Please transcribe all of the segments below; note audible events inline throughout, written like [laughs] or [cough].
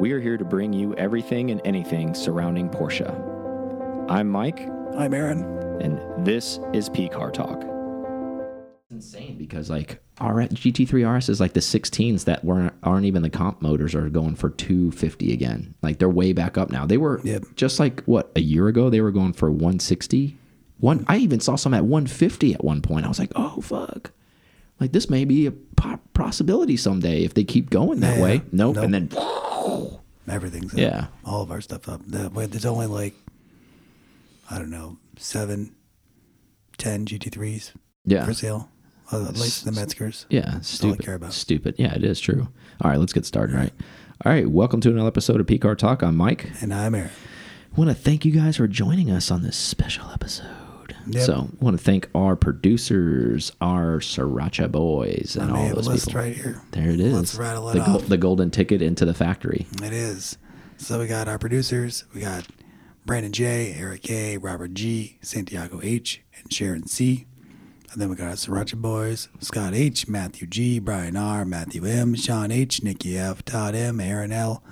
We are here to bring you everything and anything surrounding Porsche. I'm Mike, I'm Aaron. and this is P Car Talk. It's insane because like our GT3 RS is like the 16s that weren't aren't even the comp motors are going for 250 again. Like they're way back up now. They were Yep. just like what a year ago they were going for 160. One I even saw some at 150 at one point. I was like, "Oh fuck." Like this may be a possibility someday if they keep going that Yeah. way. Nope. Nope. And then Everything's up. Yeah. All of our stuff up. There's only like, I don't know, seven, ten GT3s yeah. for sale. Uh, At least the Metzgers. Yeah, all I stupid. care about. Stupid. Yeah, it is true. All right, let's get started. Right. All right, welcome to another episode of PCAR Talk. I'm Mike. And I'm Aaron. want to thank you guys for joining us on this special episode. Yep. So, I want to thank our producers, our Sriracha boys, and I all those list people. right here. There it is. Let's rattle it the, off. the golden ticket into the factory. It is. So we got our producers. We got Brandon J, Eric A, Robert G, Santiago H, and Sharon C. And then we got our Sriracha Boys, Scott H, Matthew G, Brian R, Matthew M, Sean H, Nikki F, Todd M, Aaron L,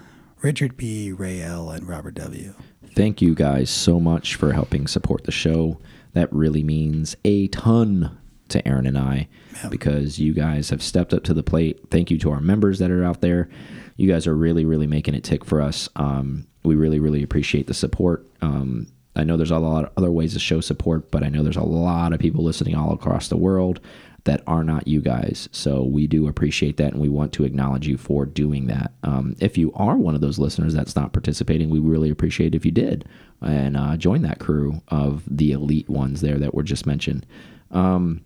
Richard P, Ray L, and Robert W. Thank you guys so much for helping support the show. That really means a ton to Aaron and I Yep. because you guys have stepped up to the plate. Thank you to our members that are out there. You guys are really, really making it tick for us. Um, we really, really appreciate the support. Um, I know there's a lot of other ways to show support, but I know there's a lot of people listening all across the world that are not you guys. So we do appreciate that, and we want to acknowledge you for doing that. Um, if you are one of those listeners that's not participating, we really appreciate if you did and uh, join that crew of the elite ones there that were just mentioned. Um,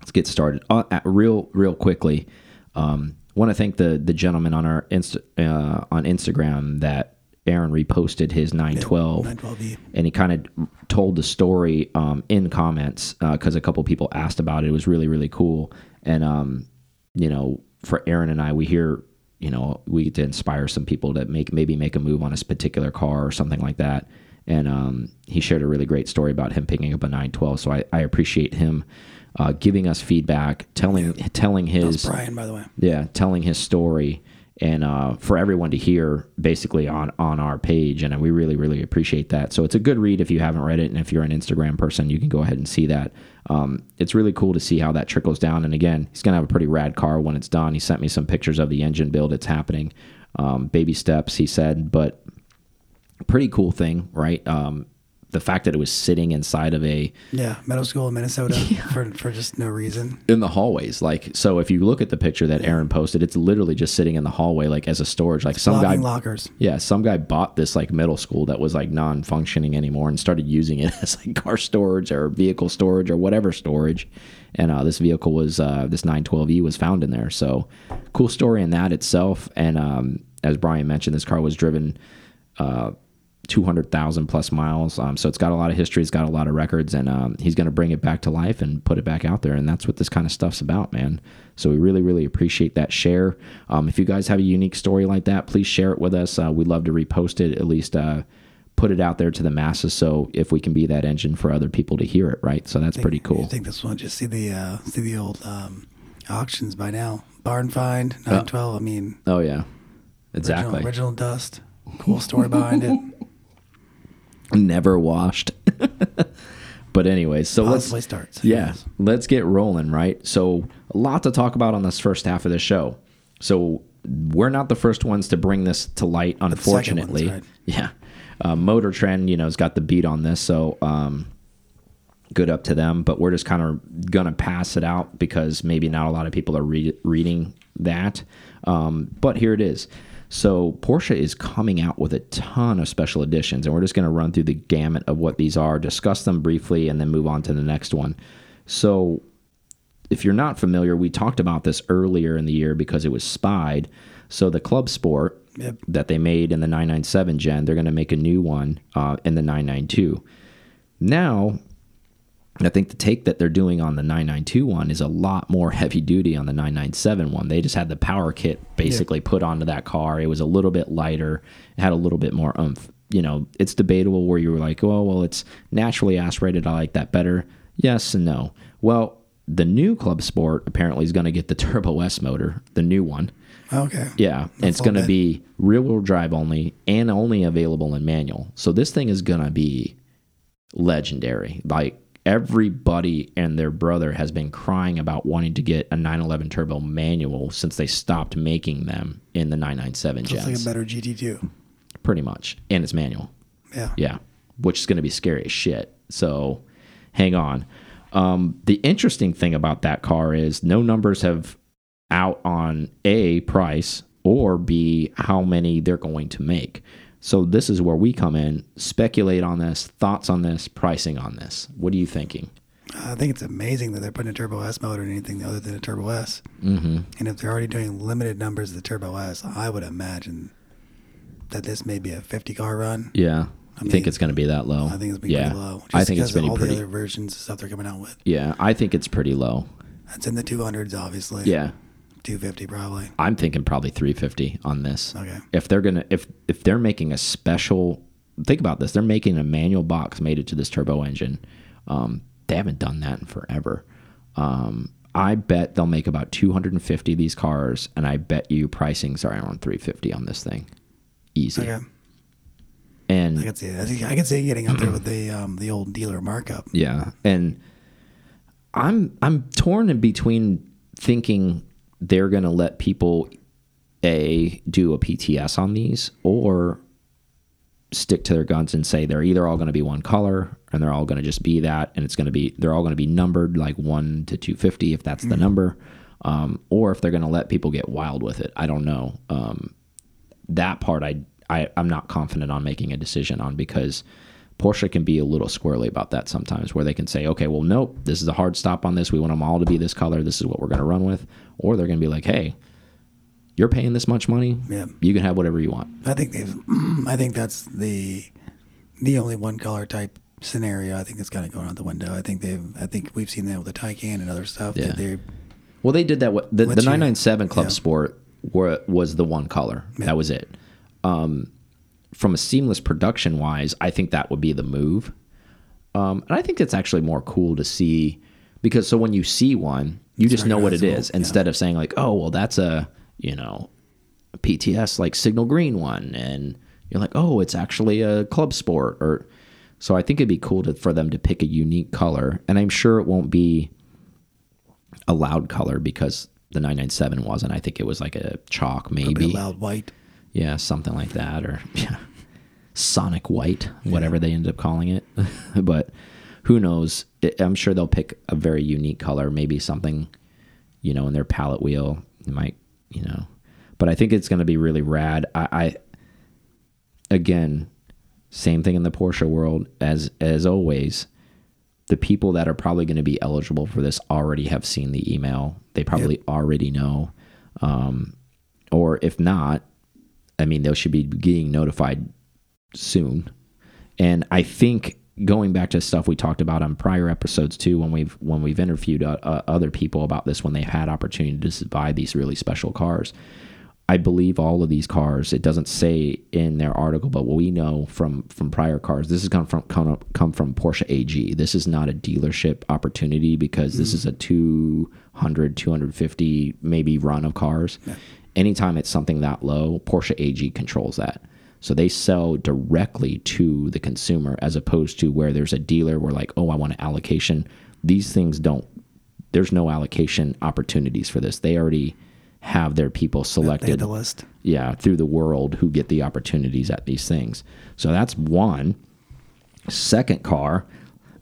let's get started. Uh, real, real quickly. Um, want to thank the the gentleman on our Insta, uh, on Instagram that Aaron reposted his 912 912E. and he kind of told the story um, in comments because a couple people asked about it. It was really really cool, and um, you know, for Aaron and I, we hear you know we get to inspire some people to make maybe make a move on a particular car or something like that. And um, he shared a really great story about him picking up a 912. So I, I appreciate him uh, giving us feedback, telling telling his Brian, by the way. yeah, telling his story and uh, for everyone to hear basically on on our page, and we really really appreciate that. So it's a good read if you haven't read it, and if you're an Instagram person, you can go ahead and see that. Um, it's really cool to see how that trickles down. And again, he's gonna have a pretty rad car when it's done. He sent me some pictures of the engine build. It's happening, um, baby steps, he said, but pretty cool thing, right? Um, the fact that it was sitting inside of a Yeah, middle school in Minnesota [laughs] for, for just no reason. in the hallways like so if you look at the picture that aaron posted it's literally just sitting in the hallway like as a storage like some guy lockers. yeah some guy bought this like middle school that was like non-functioning anymore and started using it [laughs] as like car storage or vehicle storage or whatever storage. And uh, this vehicle was uh, this 912e was found in there. So cool story in that itself. And um, as brian mentioned this car was driven uh, 200,000 plus miles. Um, so it's got a lot of history, it's got a lot of records, and um, he's going to bring it back to life and put it back out there. And that's what this kind of stuff's about, man. So we really, really appreciate that share. Um, if you guys have a unique story like that, please share it with us. Uh, we'd love to repost it, at least uh, put it out there to the masses. So if we can be that engine for other people to hear it, right? So that's pretty I cool. think this one just see the uh, see the old um, auctions by now. Barn find nine twelve. I mean, Oh, yeah. original, Exactly. original dust. [laughs] Cool story behind it. Never washed. [laughs] but anyways, so let's. play starts. Yeah, let's get rolling, right? So, a lot to talk about on this first half of the show. So, we're not the first ones to bring this to light, unfortunately. right. [laughs] Yeah. Uh, Motor Trend, you know, has got the beat on this. So, um, good up to them. But we're just kind of going to pass it out because maybe not a lot of people are re reading that. Um, but here it is. So Porsche is coming out with a ton of special editions, and we're just going to run through the gamut of what these are, discuss them briefly, and then move on to the next one. So if you're not familiar, we talked about this earlier in the year because it was spied. So the Club Sport Yep. that they made in the 997 gen, they're going to make a new one uh, in the 992. Now, I think the take that they're doing on the 992 one is a lot more heavy duty on the 997 one. They just had the power kit basically put onto that car. It was a little bit lighter, it had a little bit more oomph. You know, it's debatable where you were like, oh, well, it's naturally aspirated. I like that better. Yes and no. Well, the new Club Sport apparently is going to get the Turbo S motor, the new one. Okay. Yeah, and it's going to be rear wheel drive only and only available in manual. So this thing is going to be legendary. Like everybody and their brother has been crying about wanting to get a 911 turbo manual since they stopped making them in the 997 It's like a better GT2. pretty much, and it's manual. Yeah. Yeah, which is going to be scary as shit. So hang on. Um, the interesting thing about that car is no numbers have out on A, price, or B, how many they're going to make. So this is where we come in, speculate on this, thoughts on this, pricing on this. What are you thinking? I think it's amazing that they're putting a Turbo S motor in anything other than a Turbo S. Mm-hmm. And if they're already doing limited numbers of the Turbo S, I would imagine that this may be a 50 car run. Yeah. I think it's going to be that low. I think it's been yeah. pretty low. I think it's been all pretty. the other versions of stuff they're coming out with. yeah, I think it's pretty low. It's in the 200s, obviously. Yeah. 250 probably. I'm thinking probably 350 on this. Okay. If they're gonna if if they're making a special think about this, they're making a manual box made it to this turbo engine. Um, they haven't done that in forever. Um, I bet they'll make about 250 of these cars, and I bet you pricings are around 350 on this thing, easy. Okay. And I can see it. I, can see getting up there with the um, the old dealer markup. Yeah, and I'm I'm torn in between thinking they're going to let people a do a PTS on these or stick to their guns and say they're either all going to be one color and they're all going to just be that and it's going to be they're all going to be numbered like 1 to 250 if that's the number um, or if they're going to let people get wild with it. I don't know. Um, that part I, I i'm not confident on making a decision on because porsche can be a little squirrely about that sometimes where they can say okay well nope this is a hard stop on this. We want them all to be this color. This is what we're going to run with or they're going to be like hey you're paying this much money Yeah. you can have whatever you want I think they've. [clears throat] I think that's the the only one color type scenario. I think it's kind of going out the window. I think they've. I think we've seen that with the Taycan and other stuff. Yeah. They're Well, they did that. with- The, the 997 Club yeah. Sport were, was the one color. That was it. Um, from a seamless production wise, I think that would be the move. Um, and I think it's actually more cool to see because so when you see one, you just know what it is instead of saying like, oh, well, that's a you know a PTS like signal green one, and you're like, oh, it's actually a Club Sport or. So I think it'd be cool to, for them to pick a unique color, and I'm sure it won't be a loud color because the 997 wasn't. I think it was like a chalk, a maybe. loud white. Yeah, something like that, or [laughs] yeah, Sonic White, whatever they ended up calling it. [laughs] but who knows? I'm sure they'll pick a very unique color, maybe something, you know, in their palette wheel. It might, you know, but I think it's going to be really rad. I, I, again, same thing in the Porsche world as as always. The people that are probably going to be eligible for this already have seen the email. They probably already know, um, or if not, I mean, they should be getting notified soon. And I think going back to stuff we talked about on prior episodes too, when we've when we've interviewed uh, uh, other people about this, when they've had opportunity to buy these really special cars, I believe all of these cars. It doesn't say in their article, but what we know from from prior cars, this has come from come, up, come from Porsche AG. This is not a dealership opportunity because this is a 200, 250 maybe run of cars. Anytime it's something that low, Porsche AG controls that. So they sell directly to the consumer as opposed to where there's a dealer where like, oh, I want an allocation. These things don't. There's no allocation opportunities for this. They already have their people selected the list. yeah, through the world who get the opportunities at these things. So that's one. Second car,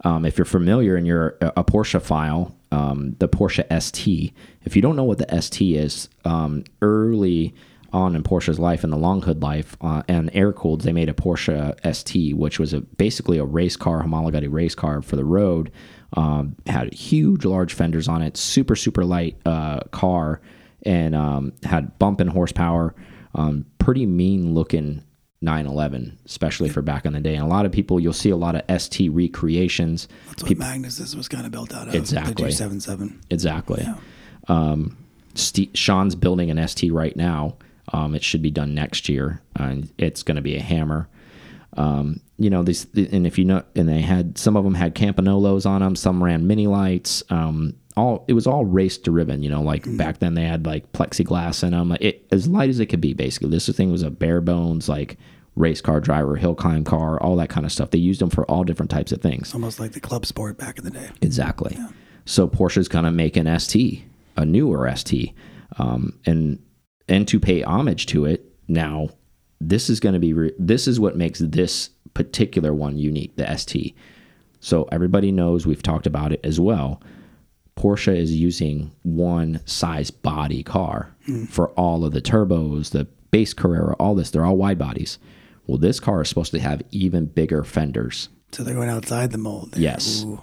um, if you're familiar and you're a a Porsche file, um, the Porsche ST. If you don't know what the ST is, um, early on in Porsche's life, in the long hood life, uh, and air cooled, they made a Porsche ST, which was a, basically a race car, homologated race car for the road. Um, had huge, large fenders on it, super, super light uh, car, and um, had bumping horsepower. Um, pretty mean looking 911, especially for back in the day. And a lot of people, you'll see a lot of ST recreations. That's what Magnus this was kind of built out of. Exactly. The 277. Exactly. Um, Ste Sean's building an ST right now. Um, it should be done next year, and it's going to be a hammer. Um, you know, these, and if you know, and they had some of them had Campagnolos on them, some ran mini lights. Um, all it was all race driven. You know, like back then they had like plexiglass in them, it as light as it could be. Basically, this thing was a bare bones like race car driver, hill climb car, all that kind of stuff. They used them for all different types of things. Almost like the club sport back in the day. Exactly. So Porsche's gonna make an ST, a newer ST, um, and and to pay homage to it now, this is gonna be re this is what makes this particular one unique, the ST. So everybody knows we've talked about it as well. Porsche is using one size body car hmm. for all of the turbos, the base Carrera, all this. They're all wide bodies. Well, this car is supposed to have even bigger fenders. So they're going outside the mold. Yes. Ooh.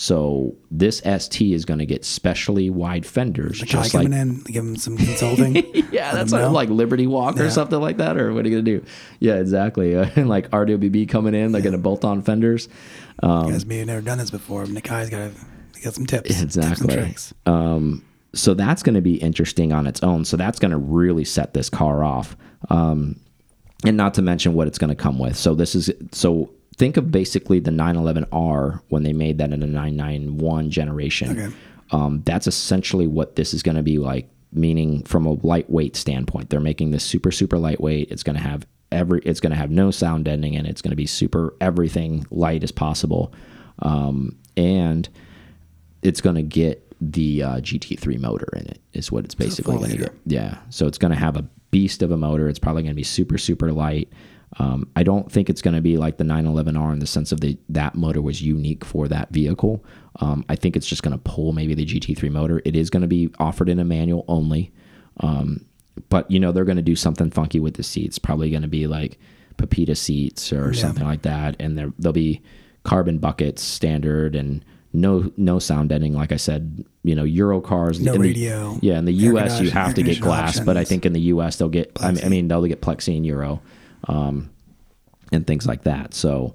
So this ST is going to get specially wide fenders, guy just like coming in, give him some consulting. [laughs] yeah, that's like, like Liberty Walk or something like that. Or what are you gonna do? Yeah, exactly. [laughs] and like RWB coming in, they're gonna bolt on fenders. Um, Guys may have never done this before. but Nakai's got to get some tips. Tips Exactly. tricks. Um, so that's going to be interesting on its own. So that's going to really set this car off. Um, and not to mention what it's going to come with. So this is so think of basically the 911R when they made that in the 991 generation. Okay. Um, that's essentially what this is going to be like. Meaning, from a lightweight standpoint, they're making this super super lightweight. It's going to have every. It's going to have no sound deadening, and it's going to be super everything light as possible. Um, and it's going to get the uh, GT3 motor in it. Is what it's basically going to get. Yeah. So it's going to have a beast of a motor. It's probably going to be super super light. Um, I don't think it's going to be like the 911R in the sense of the that motor was unique for that vehicle. Um, I think it's just going to pull maybe the GT3 motor. It is going to be offered in a manual only. Um, but you know they're going to do something funky with the seats. Probably going to be like Pepita seats or something like that, and there there'll be carbon buckets standard and no no sound deadening. Like I said, you know Euro cars. No in the- radio, yeah, in the U.S. you have to get glass, but I think in the U.S. they'll get. I mean, I mean they'll get Plexi in Euro, um, and things like that. So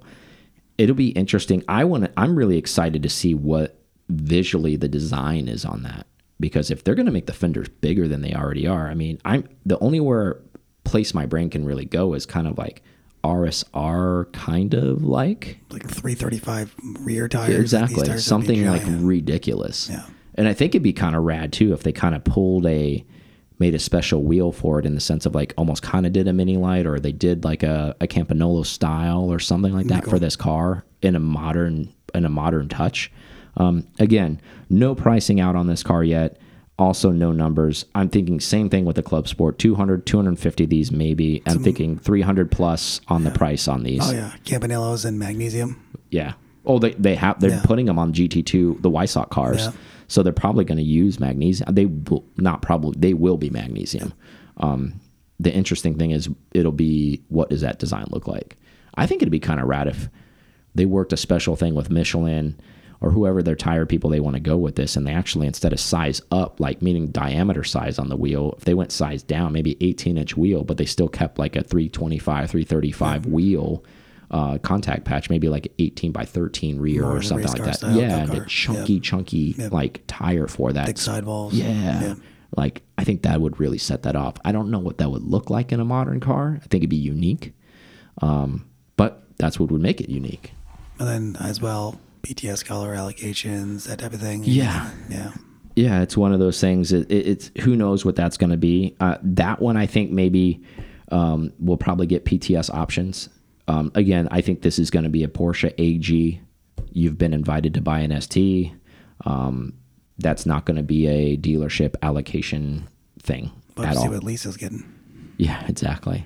it'll be interesting. I want. to I'm really excited to see what visually the design is on that because if they're going to make the fenders bigger than they already are, I mean, I'm the only where place my brain can really go is kind of like RSR, kind of like Like 335 rear tires. Exactly tires something like ridiculous. Yeah. And I think it'd be kind of rad too if they kind of pulled a made a special wheel for it in the sense of like almost kind of did a mini light or they did like a, a Campagnolo style or something like that for this car in a modern in a modern touch. Um, again, no pricing out on this car yet. Also, no numbers. I'm thinking same thing with the Club Sport 200, 250 these maybe. I'm thinking 300 plus on the price on these. Oh, yeah. Campagnolos and magnesium. Yeah. Oh, they they have they're Yeah. putting them on GT2 the Weissach cars, Yeah. so they're probably going to use magnesium. They will not probably they will be magnesium. Um, the interesting thing is it'll be what does that design look like? I think it'd be kind of rad if they worked a special thing with Michelin or whoever their tire people they want to go with this, and they actually instead of size up, like meaning diameter size on the wheel, if they went size down, maybe 18 inch wheel, but they still kept like a 325, 335 wheel uh, contact patch, maybe like 18 by 13 rear More or something like that. style yeah, and a chunky, chunky like tire for that. Big sidewalls. Yeah. Yeah. Like I think that would really set that off. I don't know what that would look like in a modern car. I think it'd be unique. Um, but that's what would make it unique. And then as well, PTS color allocations, that type of thing. Yeah. Yeah. Yeah, it's one of those things. It, it, it's who knows what that's going to be. Uh, that one, I think maybe um, we'll probably get PTS options. Um, again, I think this is going to be a Porsche AG. You've been invited to buy an ST. Um, that's not going to be a dealership allocation thing But at see what Lisa's getting. Yeah, [laughs] exactly.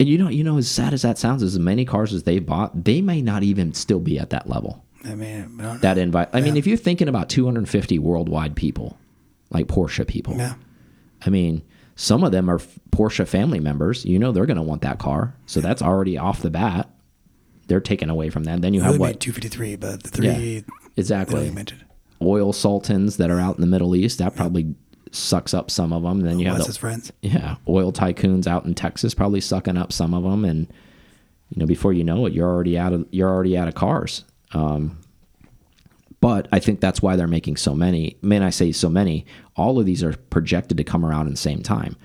And you know, you know, as sad as that sounds, as many cars as they bought, they may not even still be at that level. I mean, I That invite. I mean, if you're thinking about 250 worldwide people, like Porsche people, Yeah. I mean, some of them are Porsche family members. You know, they're going to want that car, so that's already off the bat. They're taken away from that. Then you Well, have what 253, but the three Yeah, exactly mentioned. oil sultans that are out in the Middle East. That probably sucks up some of them. Then you have Wes's the, friends. yeah, oil tycoons out in Texas probably sucking up some of them, and you know before you know it, you're already out of you're already out of cars. Um, but I think that's why they're making so many. Man, I say so many. All of these are projected to come around in the same time.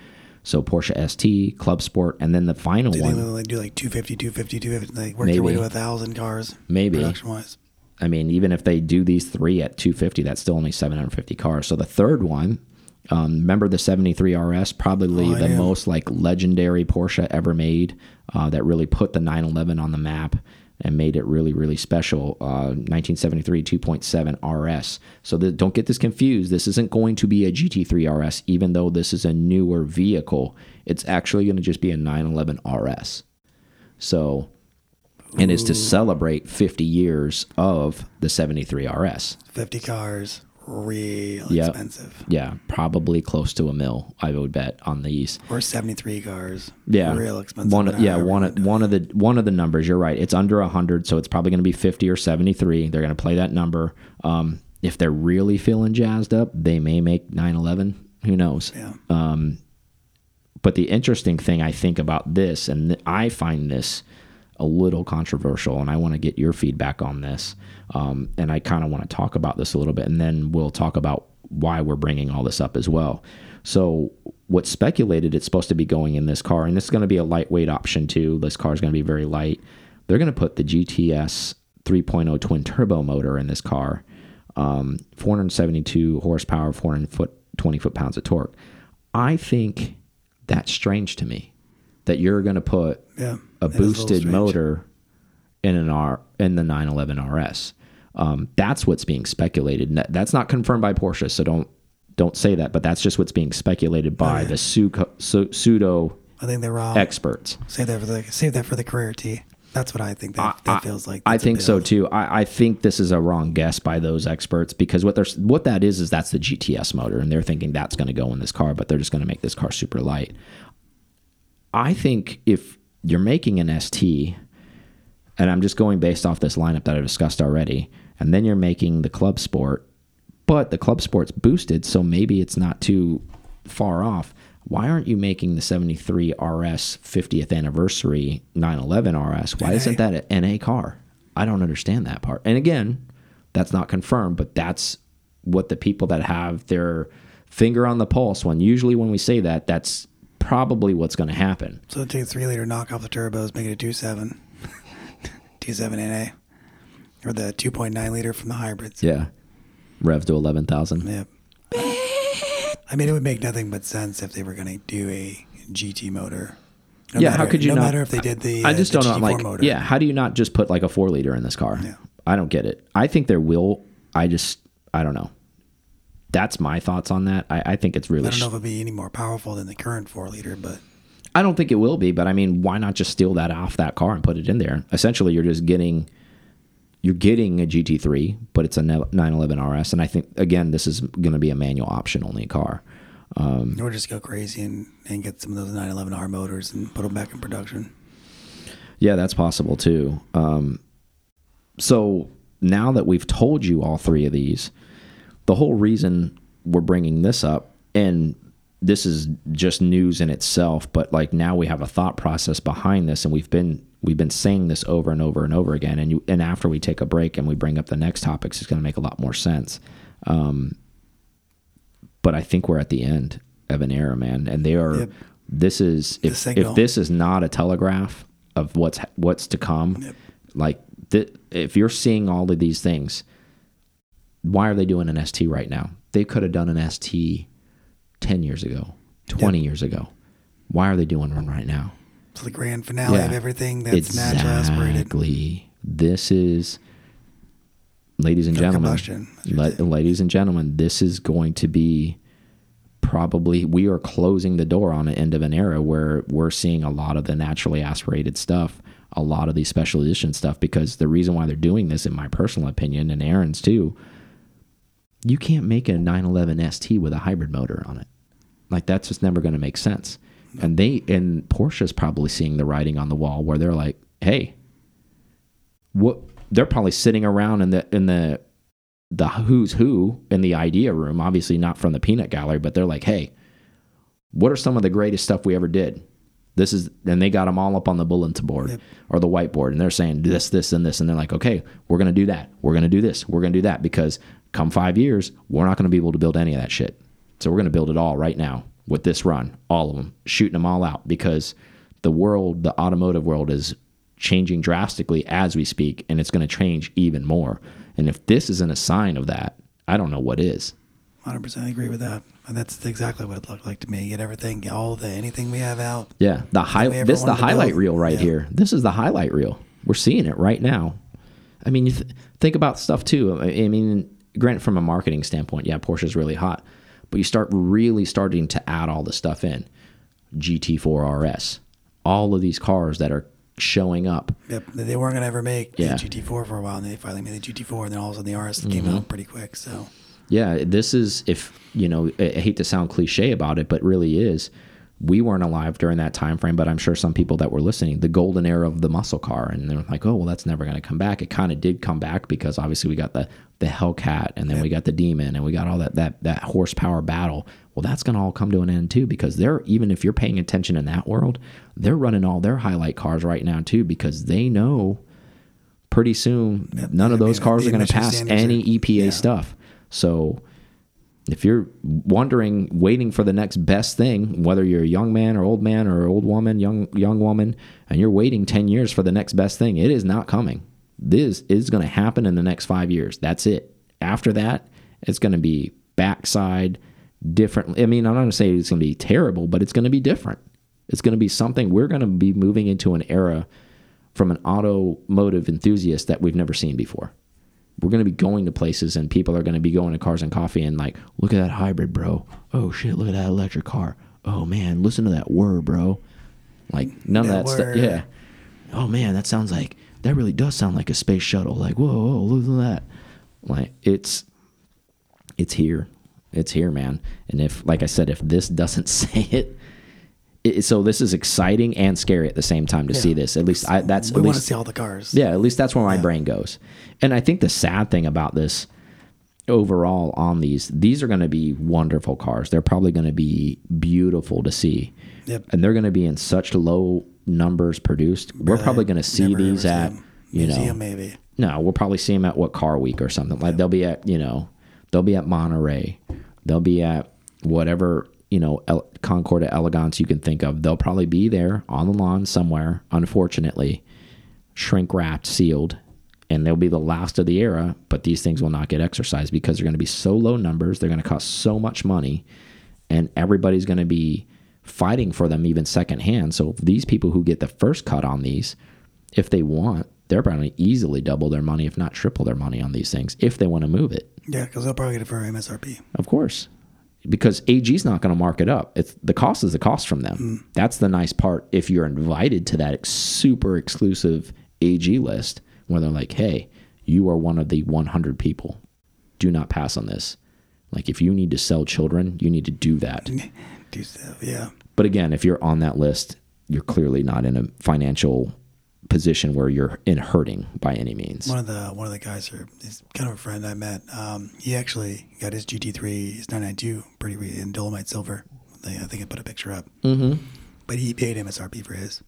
So Porsche ST, Club Sport, and then the final Do you one. they'll like do like 250, 250, 250, like work their way to a thousand cars? Maybe. production wise. I mean, even if they do these three at 250, that's still only 750 cars. So the third one, um, remember the 73 RS, probably Oh, the most like legendary Porsche ever made, uh, that really put the 911 on the map and made it really, really special. Uh, 1973 2.7 RS. So the, don't get this confused. This isn't going to be a GT3 RS, even though this is a newer vehicle. It's actually going to just be a 911 RS. So and it's to celebrate 50 years of the 73 RS. 50 cars, real Yep. expensive. Yeah, probably close to a mil, I would bet on these. Or 73 cars, Yeah, real expensive. One, yeah, one, of- one of the one of the numbers. You're right. It's under 100, so it's probably going to be 50 or 73. They're going to play that number. Um, if they're really feeling jazzed up, they may make 911. Who knows? Yeah. But the interesting thing I think about this, and th- I find this a little controversial, and I want to get your feedback on this. Um, and I kind of want to talk about this a little bit, and then we'll talk about why we're bringing all this up as well. So, what's speculated, it's supposed to be going in this car, and this is going to be a lightweight option too. This car is going to be very light. They're going to put the GTS 3.0 twin turbo motor in this car, um, 472 horsepower, 400 foot, 20 foot pounds of torque. I think that's strange to me that you're going to put Yeah. A that boosted strange. motor in an R in the 911 RS. Um, that's what's being speculated. That's not confirmed by Porsche, so don't don't say that. But that's just what's being speculated by the su- su- pseudo I think they're wrong. experts. Save that for the save that for the Carrera T. That's what I think that, that feels like. I a think so too. I, I think this is a wrong guess by those experts because what there's what that is is that's the GTS motor, and they're thinking that's going to go in this car, but they're just going to make this car super light. I think if you're making an ST, and I'm just going based off this lineup that I discussed already, and then you're making the Club Sport, but the Club Sport's boosted, so maybe it's not too far off. Why aren't you making the 73 RS 50th anniversary 911 RS? Why isn't that an NA car? I don't understand that part. And again, that's not confirmed, but that's what the people that have their finger on the pulse when usually when we say that, that's probably what's going to happen. So take a three liter, knock off the turbos, make it a two seven, [laughs] two seven NA, or the two point nine liter from the hybrids. Yeah. Rev to 11,000. Yep. I mean, it would make nothing but sense if they were going to do a GT motor. No yeah, matter, how could you no not? matter if they did the. I uh, just the don't know. Like, motor. yeah, how do you not just put like a four liter in this car? Yeah. I don't get it. I think there will. I just, I don't know. That's my thoughts on that. I, I think it's really. I don't know if it'd be any more powerful than the current four liter, but I don't think it will be, but I mean, why not just steal that off that car and put it in there? Essentially, you're just getting. You're getting a GT3, but it's a 911 RS, and I think again, this is going to be a manual option only car. or just go crazy and, and get some of those 911R motors and put them back in production. Yeah, that's possible too. Um, so now that we've told you all three of these, the whole reason we're bringing this up, and this is just news in itself, but like now we have a thought process behind this, and we've been we've been saying this over and over and over again, and you and after we take a break and we bring up the next topics, it's going to make a lot more sense. Um, but I think we're at the end of an era, man, and they are. Yep. This is if signal. if this is not a telegraph of what's what's to come, Yep. like th if you're seeing all of these things, why are they doing an ST right now? They could have done an ST ten years ago, twenty years ago. Why are they doing one right now? It's the grand finale of Yeah. everything that's naturally aspirated. This is, ladies and gentlemen, la- ladies and gentlemen, this is going to be probably we are closing the door on the end of an era where we're seeing a lot of the naturally aspirated stuff, a lot of these special edition stuff. Because the reason why they're doing this, in my personal opinion, and Aaron's too, you can't make a 911 ST with a hybrid motor on it. Like that's just never going to make sense. And they and Porsche's probably seeing the writing on the wall where they're like, "Hey, what?" They're probably sitting around in the in the the who's who in the idea room. Obviously not from the peanut gallery, but they're like, "Hey, what are some of the greatest stuff we ever did?" This is, and they got them all up on the bulletin board Yep. or the whiteboard, and they're saying this, this, and this, and they're like, "Okay, we're gonna do that. We're gonna do this. We're gonna do that because come five years, we're not gonna be able to build any of that shit. So we're gonna build it all right now." with this run, all of them, shooting them all out because the world, the automotive world, is changing drastically as we speak, and it's going to change even more. And if this isn't a sign of that, I don't know what is. 100% agree with that. And that's exactly what it looked like to me. Get everything, all the anything we have out. Yeah, the high. This is the highlight build. reel right Yeah. here. This is the highlight reel. We're seeing it right now. I mean, you th think about stuff too. I I mean, granted, from a marketing standpoint, yeah, Porsche's really hot, but you start really starting to add all the stuff in. GT4 RS, all of these cars that are showing up. Yep. They weren't going to ever make Yeah. the GT4 for a while, and they finally made the GT4, and then all of a sudden the RS came Mm-hmm. out pretty quick. So, Yeah, this is if you know. I hate to sound cliche about it, but really is. We weren't alive during that time frame, but I'm sure some people that were listening, the golden era of the muscle car, and they're like, "Oh, well, that's never going to come back." It kind of did come back because obviously we got the the Hellcat, and then we got the Demon, and we got all that that that horsepower battle. Well, that's going to all come to an end too because they're even if you're paying attention in that world, they're running all their highlight cars right now too because they know pretty soon none of I those mean, cars are going to pass any EPA yeah. stuff. So if you're wondering, waiting for the next best thing, whether you're a young man or old man or old woman, young young woman, and you're waiting ten years for the next best thing, it is not coming. This is going to happen in the next five years. That's it. After that, it's going to be backside different. I mean, I'm not going to say it's going to be terrible, but it's going to be different. It's going to be something we're going to be moving into an era from an automotive enthusiast that we've never seen before we're going to be going to places and people are going to be going to cars and coffee and like look at that hybrid bro. Oh shit look at that electric car. Oh man listen to that whir bro. Like none of That that stuff yeah. Oh man that sounds like that really does sound like a space shuttle. Like whoa, whoa look at that. Like it's it's here. It's here man. And if like i said if this doesn't [laughs] say it, it so this is exciting and scary at the same time to see this. At least I, that's we at want to see all the cars. yeah, at least that's where my brain goes. And I think the sad thing about this overall on these, these are going to be wonderful cars. They're probably going to be beautiful to see. Yep. And they're going to be in such low numbers produced. We're probably going to see never these at, you Museum, know, maybe. no, we'll probably see them at what car week or something. Like they'll be at, you know, they'll be at Monterey. They'll be at whatever, you know, El- Concours d'Elegance you can think of. They'll probably be there on the lawn somewhere, unfortunately, shrink wrapped, sealed, and they'll be the last of the era, but these things will not get exercised because they're going to be so low numbers, they're going to cost so much money, and everybody's going to be fighting for them even secondhand. So these people who get the first cut on these, if they want, they're probably easily double their money, if not triple their money on these things, if they want to move it. Yeah, because they'll probably get it for MSRP. Of course. Because AG's not going to mark it up. It's the cost is the cost from them. Mm. That's the nice part. If you're invited to that ex- super exclusive AG list, where they're like, "Hey, you are one of the 100 people. Do not pass on this." Like, if you need to sell children, you need to do that. [laughs] Do so, yeah. But again, if you're on that list, you're clearly not in a financial position where you're in hurting by any means. One of the one of the guys, or he's kind of a friend I met. Um, he actually got his GT3, his 992, pretty in Dolomite silver. I think I put a picture up. Mm-hmm. But he paid MSRP for his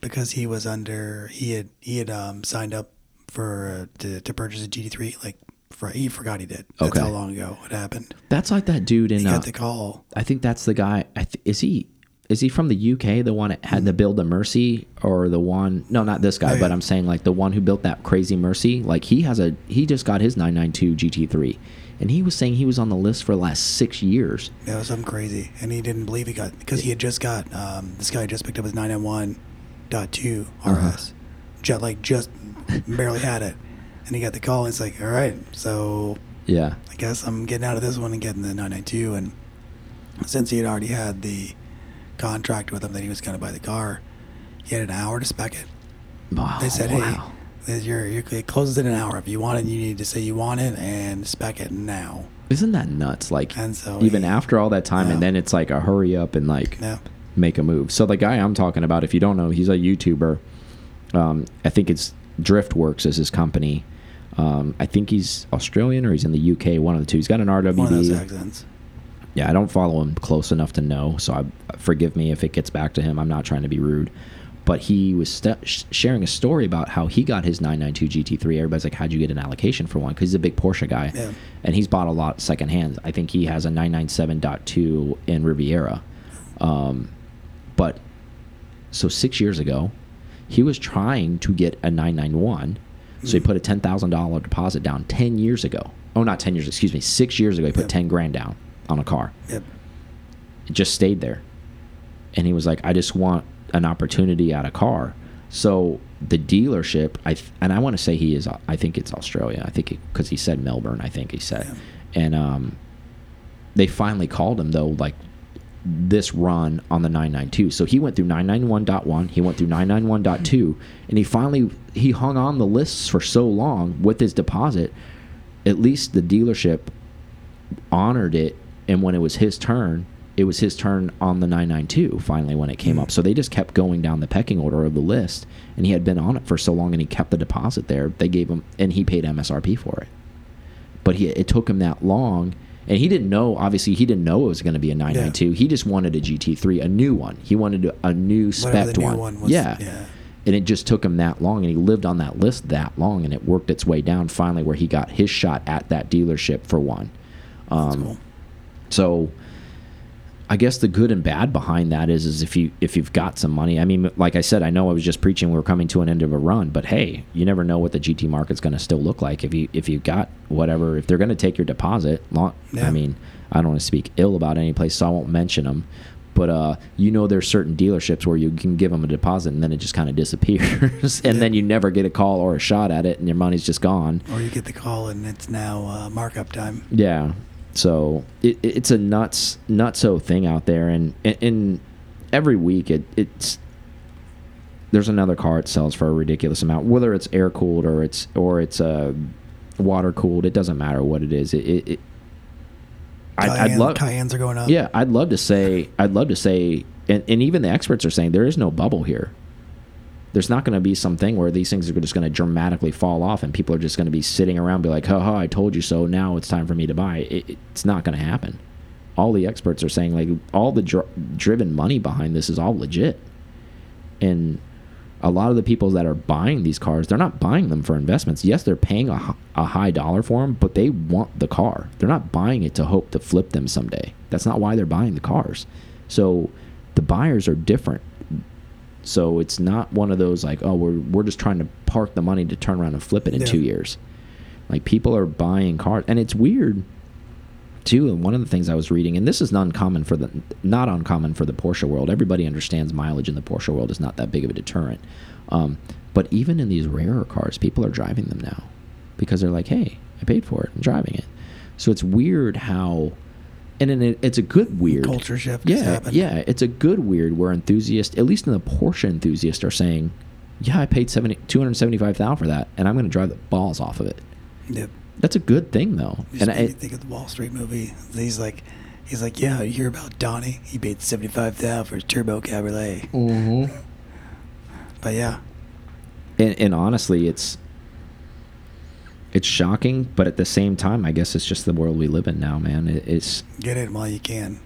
because he was under he had he had um, signed up for uh, to, to purchase a GT3 like for, he forgot he did. That's okay. how long ago it happened. That's like that dude in he uh, got the call. I think that's the guy. is he is he from the UK? The one that had mm -hmm. to build the Mercy or the one? No, not this guy. Oh, yeah. But I'm saying like the one who built that crazy Mercy. Like he has a he just got his 992 GT3, and he was saying he was on the list for the last six years. That was something crazy, and he didn't believe he got because he had just got um, this guy just picked up his 991 2 RS. Uh-huh. Just, like just barely had it. And he got the call. It's like, all right, so yeah, I guess I'm getting out of this one and getting the 992. And since he had already had the contract with him that he was going to buy the car, he had an hour to spec it. Wow, they said, wow. hey, it closes in an hour. If you want it, you need to say you want it and spec it now. Isn't that nuts? Like, so even he, after all that time, yeah. and then it's like a hurry up and like. Yeah make a move. So the guy I'm talking about, if you don't know, he's a YouTuber. Um, I think it's Driftworks is his company. Um, I think he's Australian or he's in the UK, one of the two. He's got an RWD. One of those accents. Yeah, I don't follow him close enough to know, so I, forgive me if it gets back to him. I'm not trying to be rude, but he was sh sharing a story about how he got his 992 GT3. Everybody's like, "How'd you get an allocation for one?" Because he's a big Porsche guy, Yeah. and he's bought a lot secondhand. I think he has a 997.2 in Riviera, um, but so six years ago, he was trying to get a 991. So he put a ten thousand dollar deposit down ten years ago. Oh, not ten years. Excuse me, six years ago. He put Yep. ten grand down on a car. Yep. It just stayed there, and he was like, "I just want an opportunity at a car." So the dealership, I th and I want to say he is. I think it's Australia. I think because he said Melbourne. I think he said, and um, they finally called him though, like this run on the 992. So he went through 991.1, he went through 991.2, and he finally he hung on the lists for so long with his deposit. At least the dealership honored it, and when it was his turn, it was his turn on the 992 finally when it came hmm. up. So they just kept going down the pecking order of the list, and he had been on it for so long, and he kept the deposit there. They gave him, and he paid MSRP for it. But he, it took him that long, and he didn't know. Obviously, he didn't know it was going to be a 992. He just wanted a GT3, a new one. He wanted a, new spec one. one was. yeah. Yeah. And it just took him that long, and he lived on that list that long, and it worked its way down finally where he got his shot at that dealership for one. That's Um, cool. So I guess the good and bad behind that is is if you if you've got some money. I mean, like I said, I know I was just preaching we were coming to an end of a run, but hey, you never know what the GT market's going to still look like if you if you got whatever if they're going to take your deposit. Long, Yeah. I mean, I don't want to speak ill about any place, so I won't mention them. But uh, you know, there's certain dealerships where you can give them a deposit and then it just kind of disappears, [laughs] and Yeah. then you never get a call or a shot at it, and your money's just gone. Or you get the call and it's now uh, markup time. Yeah. So it, it's a nuts nutso thing out there, and and every week it it's there's another car it sells for a ridiculous amount, whether it's air cooled or it's or it's uh, water cooled. It doesn't matter what it is. It, it, it I'd, I'd Cayenne- love Cayennes are going up. yeah, I'd love to say, I'd love to say, and, and even the experts are saying there is no bubble here. There's not going to be something where these things are just going to dramatically fall off, and people are just going to be sitting around, be like, "Ha ha, I told you so." Now it's time for me to buy. It, it's not going to happen. All the experts are saying, like, all the dr driven money behind this is all legit, and a lot of the people that are buying these cars, they're not buying them for investments. Yes, they're paying a high dollar for them, but they want the car. They're not buying it to hope to flip them someday. That's not why they're buying the cars. So the buyers are different. So it's not one of those like, oh, we're we're just trying to park the money to turn around and flip it in Yeah. two years. Like people are buying cars, and it's weird too. And one of the things I was reading, and this is not uncommon for the not uncommon for the Porsche world. Everybody understands mileage in the Porsche world is not that big of a deterrent. Um, but even in these rarer cars, people are driving them now because they're like, hey, I paid for it, I'm driving it. So it's weird how, and it, it's a good weird Culture shift. yeah, happened. yeah, it's a good weird where enthusiasts, at least in the Porsche enthusiasts, are saying, "Yeah, I paid 70, 275,000 for that, and I'm going to drive the balls off of it." Yep. That's a good thing, though. Just And made I, me think of the Wall Street movie. He's like, he's like, yeah, you hear about Donnie? He paid seventy five thousand for his turbo cabriolet. Mm-hmm. [laughs] But yeah, and, and honestly, it's it's shocking, but at the same time, I guess it's just the world we live in now, man. It, it's get it while you can.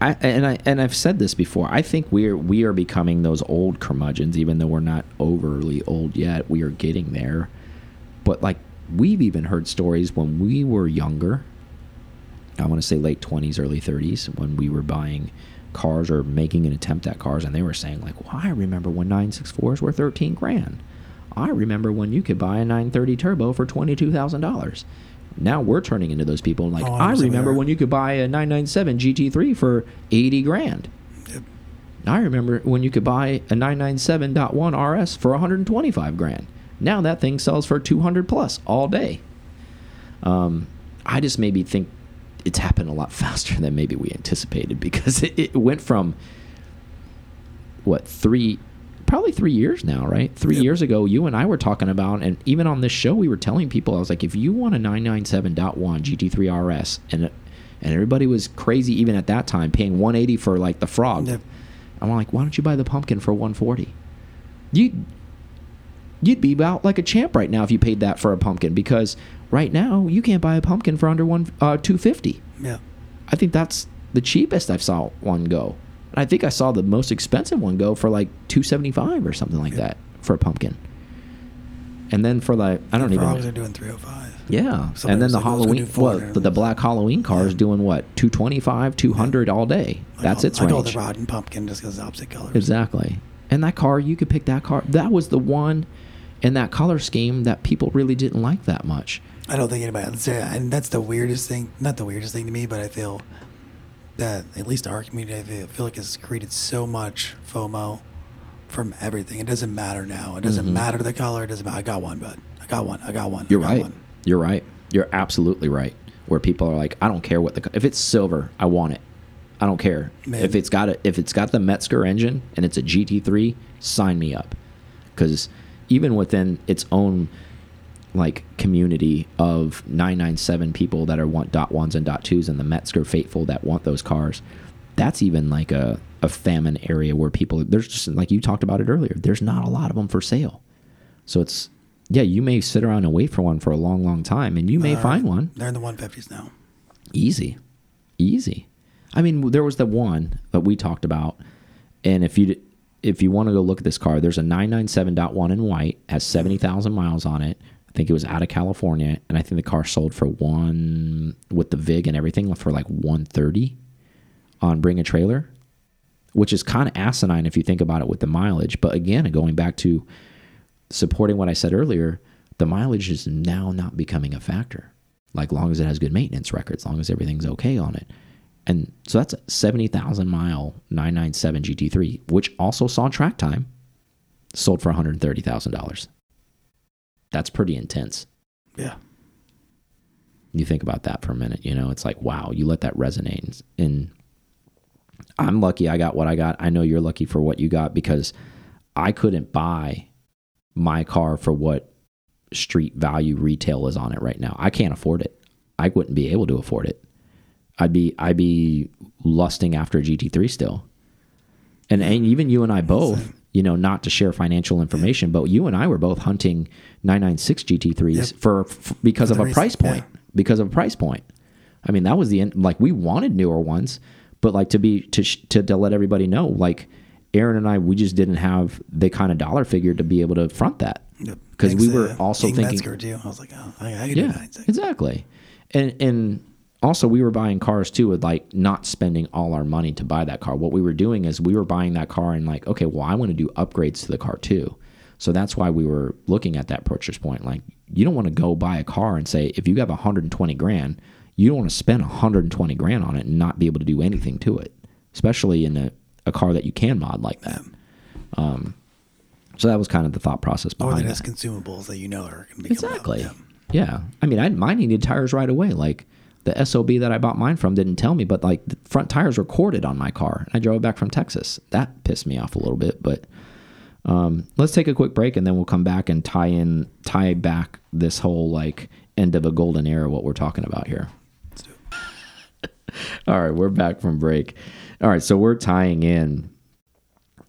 I and I and I've said this before. I think we're we are becoming those old curmudgeons, even though we're not overly old yet. We are getting there, but like we've even heard stories when we were younger. I want to say late twenties, early thirties, when we were buying cars or making an attempt at cars, and they were saying like, "Well, I remember when 964s were thirteen grand. I remember when you could buy a 930 turbo for twenty two thousand dollars." Now we're turning into those people, and like, Oh, I remember when you could buy a 997 GT3 for 80 grand. Yep. I remember when you could buy a 997.1 RS for 125 grand. Now that thing sells for 200 plus all day. Um, I just maybe think it's happened a lot [laughs] faster than maybe we anticipated because it, it went from what three, probably three years now, right? Three Yep. years ago, you and I were talking about, and even on this show, we were telling people, I was like, if you want a 997.1 GT3 RS, and and everybody was crazy even at that time, paying 180 for like the Frog. Yep. I'm like, why don't you buy the Pumpkin for 140? You you'd be about like a champ right now if you paid that for a pumpkin because right now you can't buy a pumpkin for under one uh, 250 Yeah. i think that's the cheapest i've saw one go I think I saw the most expensive one go for like 275 or something like that for a pumpkin. And then for like I don't Frogs even are doing 305. yeah. Somebody and then the like, Halloween well, the, the black Halloween car is Yeah. doing what 225, 200 all day. I That's call- its I range. the rotten pumpkin just because opposite colors. Exactly. And that car, you could pick that car. That was the one in that color scheme that people really didn't like that much. I don't think anybody yeah, And that's the weirdest thing. Not the weirdest thing to me, but I feel that at least our community, I feel, like has created so much FOMO from everything. It doesn't matter now. It doesn't Mhm. matter the color. It doesn't matter. I got one, bud. I got one. I got one. You're got right. one. You're right. You're absolutely right. Where people are like, I don't care what the if it's silver, I want it. I don't care if it's got a if it's got the Metzger engine and it's a GT3. Sign me up, because even within its own like community of 997 people that are want dot ones and dot twos and the Mezger faithful that want those cars, that's even like a a famine area where people there's just like you talked about it earlier. There's not a lot of them for sale. So it's yeah, you may sit around and wait for one for a long, long time, and you may All find one They're in the 150s now. easy, easy. I mean, there was the one that we talked about, and if you if you want to go look at this car, there's a 997.1 in white, has 70,000 miles on it. I think it was out of California, and I think the car sold for one with the VIG and everything for like 130 on Bring a Trailer, which is kind of asinine if you think about it with the mileage. But again, going back to supporting what I said earlier, the mileage is now not becoming a factor. Like long as it has good maintenance records, long as everything's okay on it. And so that's a 70,000 mile 997 GT3, which also saw track time, sold for $130,000. That's pretty intense. Yeah. You think about that for a minute, you know, it's like, wow, you let that resonate. And I'm lucky I got what I got. I know you're lucky for what you got because I couldn't buy my car for what street value retail is on it right now. I can't afford it. I wouldn't be able to afford it. I'd be I'd be lusting after a GT3 still. And and even you and I both, you know, not to share financial information, but you and I were both hunting 996 GT3s Yep. for, for because For of a reason- price point. yeah. Because of a price point. I mean, that was the end. Like we wanted newer ones, but like to be to sh- to, to let everybody know, like Aaron and I, we just didn't have the kind of dollar figure to be able to front that. Yep. 'Cause we were uh, also King thinking- Mezger, too. I was like, oh, I, I Yeah, 96. exactly. And and also we were buying cars too with like not spending all our money to buy that car. What we were doing is we were buying that car and like, okay, well, I want to do upgrades to the car too. So that's why we were looking at that purchase point. Like, you don't want to go buy a car and say if you have 120 grand, you don't want to spend 120 grand on it and not be able to do anything to it, especially in a, a car that you can mod like that. Um, so that was kind of the thought process Or behind that that. has consumables that you know are going to be Exactly. Yeah. I mean, I mine needed tires right away. Like the SOB that I bought mine from didn't tell me, but like the front tires were corded on my car. I drove it back from Texas. That pissed me off a little bit, but um, let's take a quick break and then we'll come back and tie in tie back this whole like end of a golden era what we're talking about here. Let's do it. [laughs] All right, we're back from break. All right, so we're tying in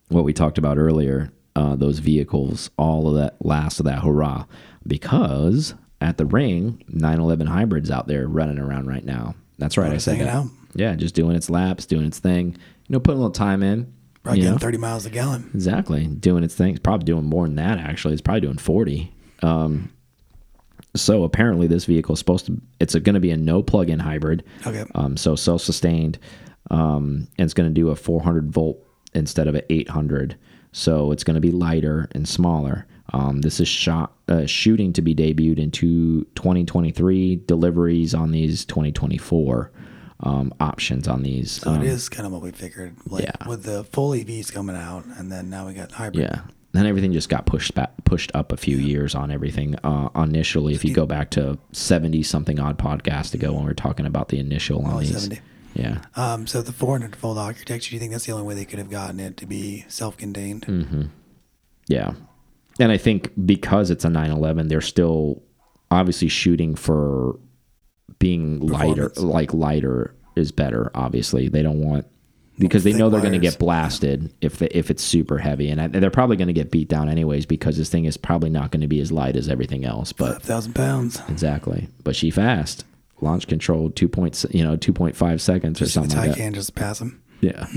what we talked about earlier, uh, those vehicles, all of that last of that hurrah, because at the ring, 911 hybrids out there running around right now. That's right, I said that. out. Yeah, just doing its laps, doing its thing. You know, putting a little time in. Probably getting know? 30 miles a gallon. Exactly. Doing its thing. It's probably doing more than that, actually. It's probably doing 40. Um, so apparently, this vehicle is supposed to, it's going to be a no plug in hybrid. Okay. Um, so self sustained. Um, and it's going to do a 400 volt instead of an 800. So it's going to be lighter and smaller. Um, this is shot, uh, shooting to be debuted into 2023. Deliveries on these 2024. Um, options on these. So Um, it is kind of what we figured. Like yeah. with the full EVs coming out, and then now we got hybrid. Yeah. Then everything just got pushed back, pushed up a few years on everything. Uh, initially, if you go back to seventy something odd podcasts ago when we were talking about the initial on these, 70. yeah, Um, so the 400 fold architecture, do you think that's the only way they could have gotten it to be self-contained? Mm. yeah, and I think because it's a 911, they're still obviously shooting for being lighter, like lighter is better. Obviously, they don't want because they know they're going to get blasted if they, if it's super heavy, and I, they're probably going to get beat down anyways because this thing is probably not going to be as light as everything else. But 5,000 pounds. Exactly. But she fast. Launch control two points, you know, two point five seconds or Just the something like that. Just pass them. Yeah. [laughs]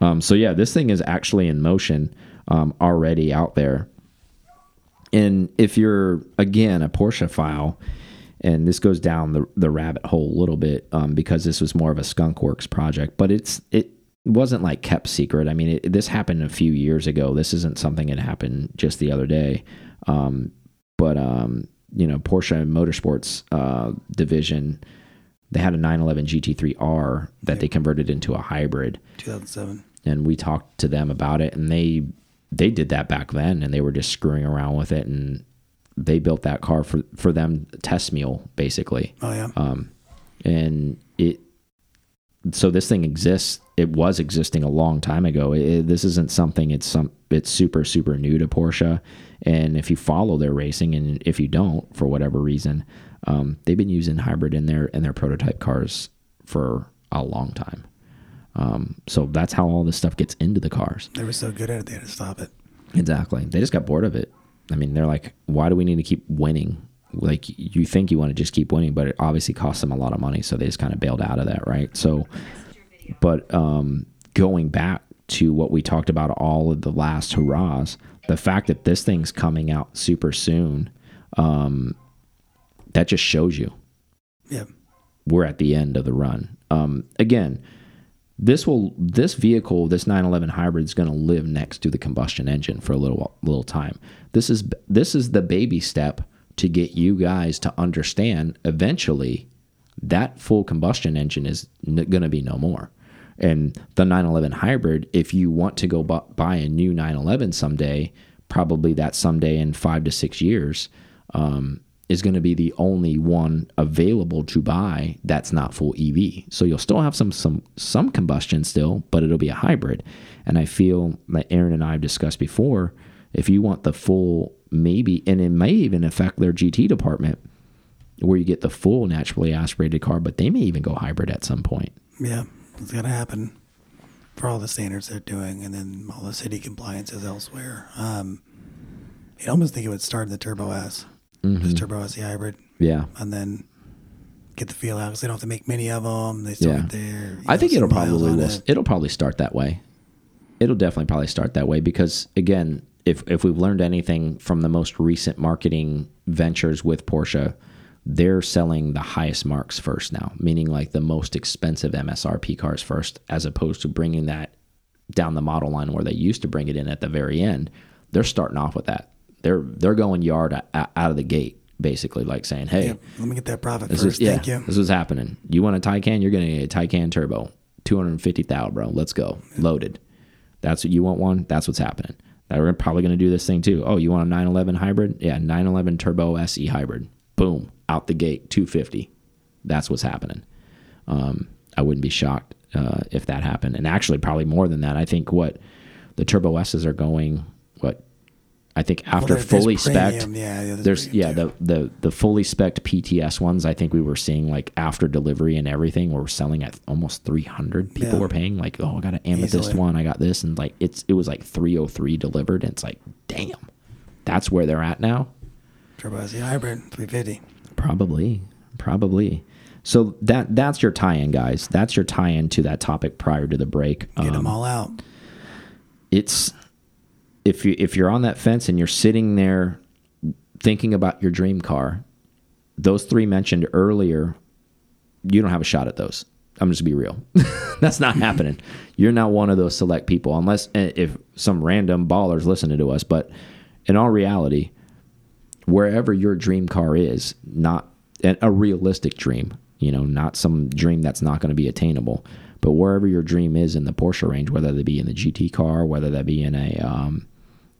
Um, so yeah, this thing is actually in motion um, already out there. And if you're again a Porsche file, and this goes down the the rabbit hole a little bit um, because this was more of a Skunk Works project, but it's it wasn't like kept secret. I mean, it, this happened a few years ago. This isn't something that happened just the other day. Um, but um, you know, Porsche Motorsports uh, division, they had a 911 GT3R that they converted into a hybrid. 2007. And we talked to them about it, and they they did that back then, and they were just screwing around with it, and they built that car for for them test mule basically. Oh yeah. Um, and it so this thing exists. It was existing a long time ago. It, this isn't something. It's some. It's super super new to Porsche. And if you follow their racing, and if you don't for whatever reason, um, they've been using hybrid in their in their prototype cars for a long time. Um, so that's how all this stuff gets into the cars. They were so good at it, they had to stop it. Exactly. They just got bored of it. I mean, they're like, why do we need to keep winning? Like, you think you want to just keep winning, but it obviously costs them a lot of money. So they just kind of bailed out of that, right? So, but um, going back to what we talked about, all of the last hurrahs, the fact that this thing's coming out super soon, um, that just shows you Yeah. we're at the end of the run. Um, again, this will this vehicle, this 911 hybrid, is going to live next to the combustion engine for a little little time. This is this is the baby step to get you guys to understand eventually that full combustion engine is going to be no more. And the 911 hybrid, if you want to go bu buy a new 911 someday, probably that someday in five to six years, um, is going to be the only one available to buy that's not full EV. So you'll still have some some some combustion still, but it'll be a hybrid. And I feel that Aaron and I have discussed before, if you want the full maybe and it may even affect their GT department where you get the full naturally aspirated car, but they may even go hybrid at some point. Yeah. It's gonna happen for all the standards they're doing and then all the city compliances elsewhere. Um you'd almost think it would start in the Turbo S. Just mm-hmm. Turbo S the hybrid. Yeah. and then get the feel out because they don't have to make many of them. They still Yeah. there. I think it'll probably will, It. it'll probably start that way. It'll definitely probably start that way because again, if if we've learned anything from the most recent marketing ventures with Porsche, they're selling the highest marks first now, meaning like the most expensive MSRP cars first, as opposed to bringing that down the model line where they used to bring it in at the very end. They're starting off with that. They're they're going yard out of the gate, basically, like saying, "Hey, Yep. Let me get that profit this first. is yeah, Thank you. this is happening. You want a Taycan? You're gonna get a Taycan Turbo, two hundred fifty thousand, bro. Let's go, loaded. That's what you want. One. That's what's happening. They're probably gonna do this thing too. Oh, you want a 911 hybrid? Yeah, 911 Turbo SE hybrid. Boom, out the gate, two fifty. That's what's happening. Um, I wouldn't be shocked uh, if that happened, and actually probably more than that. I think what the Turbo S's are going. What I think after there's fully spec, yeah, yeah, there's yeah too. the the the fully spec PTS ones. I think we were seeing like after delivery and everything, we're selling at almost 300. People Yeah. were paying like, oh, I got an amethyst Easily. one, I got this, and like it's it was like 303 delivered, and it's like, damn, that's where they're at now. Turbo hybrid, 350. Probably, probably. So that that's your tie-in, guys. That's your tie-in to that topic prior to the break. Get them Um, all out. it's if you if you're on that fence and you're sitting there thinking about your dream car, those three mentioned earlier, you don't have a shot at those. I'm just be real. [laughs] That's not happening. You're not one of those select people, unless eh, if some random ballers listening to us. But in all reality, wherever your dream car is, not a realistic dream, you know, not some dream that's not going to be attainable, but wherever your dream is in the Porsche range, whether that be in the GT car, whether that be in a, um,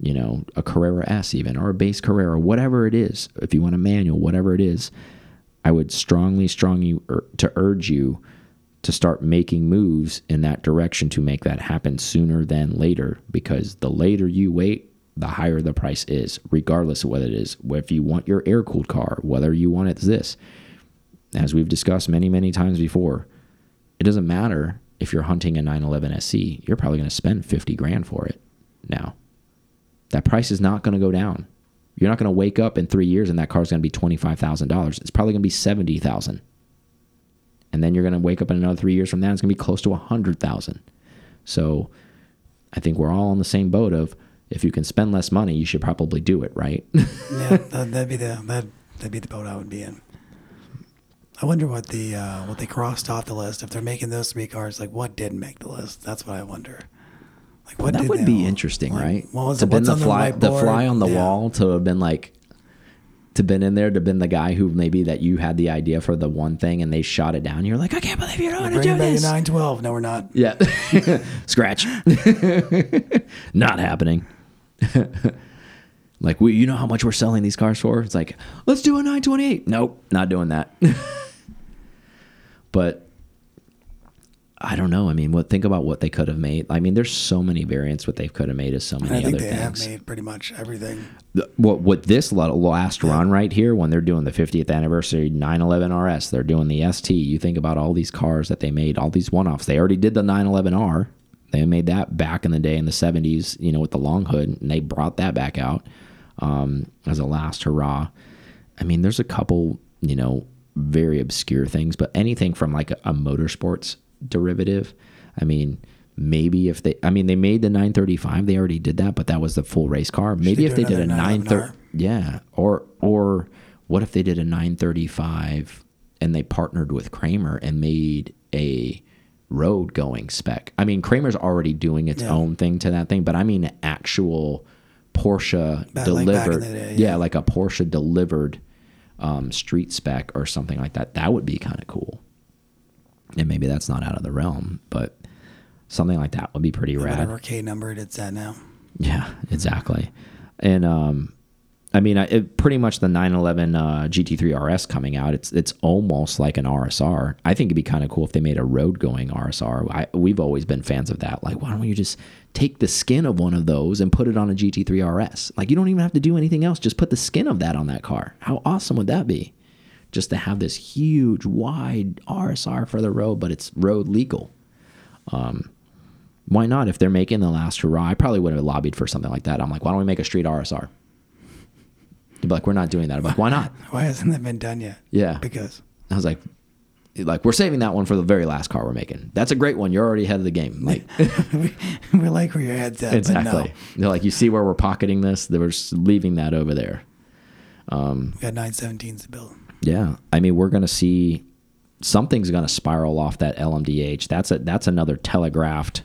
you know, a Carrera S even, or a base Carrera, whatever it is, if you want a manual, whatever it is, I would strongly, strongly ur- to urge you to start making moves in that direction to make that happen sooner than later because the later you wait the higher the price is regardless of whether it is if you want your air cooled car whether you want it this. As we've discussed many many times before it doesn't matter if you're hunting a 911 SC you're probably going to spend 50 grand for it now that price is not going to go down you're not going to wake up in 3 years and that car's going to be $25,000 it's probably going to be 70,000 and then you're going to wake up in another three years from now. It's going to be close to a hundred thousand. So I think we're all on the same boat of if you can spend less money, you should probably do it, right? [laughs] yeah, that, that'd be the that that'd be the boat I would be in. I wonder what the uh, what they crossed off the list if they're making those three cars. Like, what didn't make the list? That's what I wonder. Like, what that would be all- interesting, like, right? What was to it? been the fly, the fly on the Yeah. wall, to have been like, to been in there, to been the guy who maybe that you had the idea for the one thing and they shot it down. You're like, I can't believe you're not going to do this. nine twelve. No, we're not. Yeah. [laughs] Scratch. [laughs] Not happening. [laughs] like we you know how much we're selling these cars for? It's like, let's do a 928. Nope, not doing that. but I don't know. I mean, what think about what they could have made. I mean, there's so many variants what they could have made is so many I think other they things. have made pretty much everything. The- what what this last run right here when they're doing the 50th anniversary 911 RS, they're doing the ST. You think about all these cars that they made, all these one-offs. They already did the 911R. They made that back in the day in the 70s, you know, with the long hood, and they brought that back out um, as a last hurrah. I mean, there's a couple, you know, very obscure things, but anything from like a, a motorsports derivative. I mean, maybe if they, I mean, they made the 935, they already did that, but that was the full race car. Maybe they if they did a 930, yeah, or or what if they did a 935 and they partnered with Kremer and made a road going spec? I mean, Kremer's already doing its Yeah. own thing to that thing, but I mean actual Porsche Back- like delivered, the day, yeah. yeah. like a Porsche delivered um, street spec or something like that. That would be kind of cool. And maybe that's not out of the realm, but something like that would be pretty rad. Whatever K numbered it's at now. Yeah, exactly. And um, I mean, it, pretty much the 911 uh, GT3 RS coming out, it's it's almost like an RSR. I think it'd be kind of cool if they made a road going RSR. I, we've always been fans of that. Like, why don't you just take the skin of one of those and put it on a GT3 RS? Like, you don't even have to do anything else. Just put the skin of that on that car. How awesome would that be? Just to have this huge, wide RSR for the road, but it's road legal um, why not? If they're making the last hurrah, I probably would have lobbied for something like that. I'm like, why don't we make a street RSR? You'd be like, we're not doing that. I'm like, why not? [laughs] Why hasn't that been done yet? Yeah. Because I was like, like we're saving that one for the very last car we're making. That's a great one. You're already ahead of the game. Like [laughs] we, we like where your head's at. exactly. But no. They're like, you see where we're pocketing this? They were just leaving that over there. Um, we got 917s to build. Yeah, I mean, we're gonna see something's gonna spiral off that LMDH. That's a that's another telegraphed,